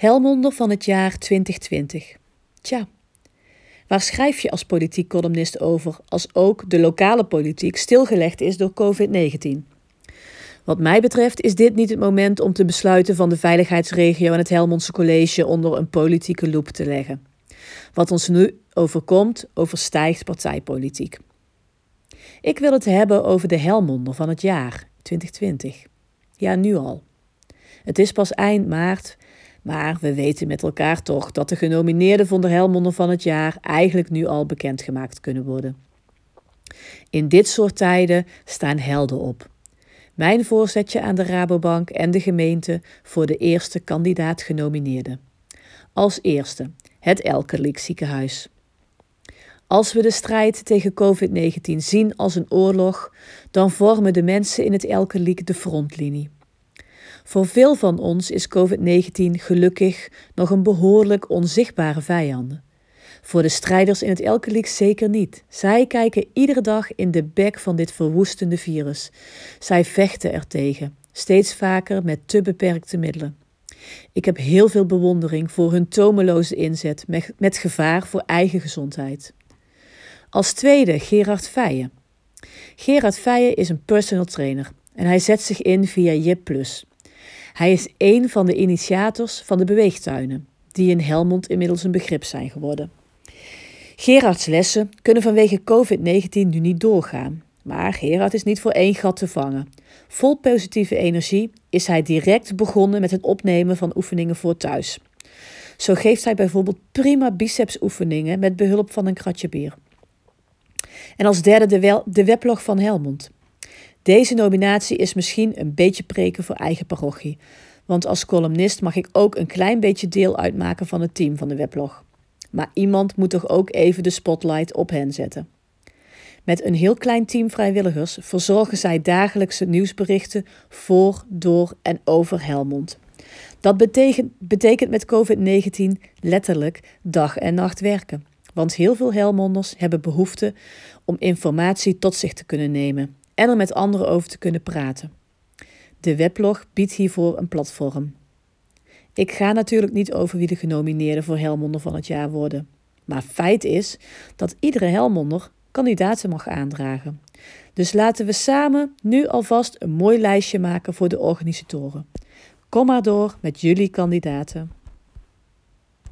Helmonder van het jaar 2020. Tja, waar schrijf je als politiek columnist over als ook de lokale politiek stilgelegd is door COVID-19? Wat mij betreft is dit niet het moment om te besluiten van de veiligheidsregio en het Helmondse College onder een politieke loep te leggen. Wat ons nu overkomt, overstijgt partijpolitiek. Ik wil het hebben over de Helmonder van het jaar 2020. Ja, nu al. Het is pas eind maart, maar we weten met elkaar toch dat de genomineerden voor de Helmonder van het jaar eigenlijk nu al bekendgemaakt kunnen worden. In dit soort tijden staan helden op. Mijn voorzetje aan de Rabobank en de gemeente voor de eerste kandidaat genomineerde. Als eerste het Elkerlijk ziekenhuis. Als we de strijd tegen COVID-19 zien als een oorlog, dan vormen de mensen in het Elkerlijk de frontlinie. Voor veel van ons is COVID-19 gelukkig nog een behoorlijk onzichtbare vijand. Voor de strijders in het Elkerlijk zeker niet. Zij kijken iedere dag in de bek van dit verwoestende virus. Zij vechten ertegen, steeds vaker met te beperkte middelen. Ik heb heel veel bewondering voor hun tomeloze inzet met, met gevaar voor eigen gezondheid. Als tweede Gerard Feijen. Gerard Feijen is een personal trainer en hij zet zich in via JIP+. Hij is een van de initiators van de beweegtuinen, die in Helmond inmiddels een begrip zijn geworden. Gerards lessen kunnen vanwege COVID-19 nu niet doorgaan. Maar Gerard is niet voor één gat te vangen. Vol positieve energie is hij direct begonnen met het opnemen van oefeningen voor thuis. Zo geeft hij bijvoorbeeld prima bicepsoefeningen met behulp van een kratje bier. En als derde de, weblog van Helmond. Deze nominatie is misschien een beetje preken voor eigen parochie. Want als columnist mag ik ook een klein beetje deel uitmaken van het team van de weblog. Maar iemand moet toch ook even de spotlight op hen zetten. Met een heel klein team vrijwilligers verzorgen zij dagelijkse nieuwsberichten voor, door en over Helmond. Dat betekent, betekent met COVID-19 letterlijk dag en nacht werken. Want heel veel Helmonders hebben behoefte om informatie tot zich te kunnen nemen en er met anderen over te kunnen praten. De weblog biedt hiervoor een platform. Ik ga natuurlijk niet over wie de genomineerden voor Helmonder van het jaar worden. Maar feit is dat iedere Helmonder kandidaten mag aandragen. Dus laten we samen nu alvast een mooi lijstje maken voor de organisatoren. Kom maar door met jullie kandidaten.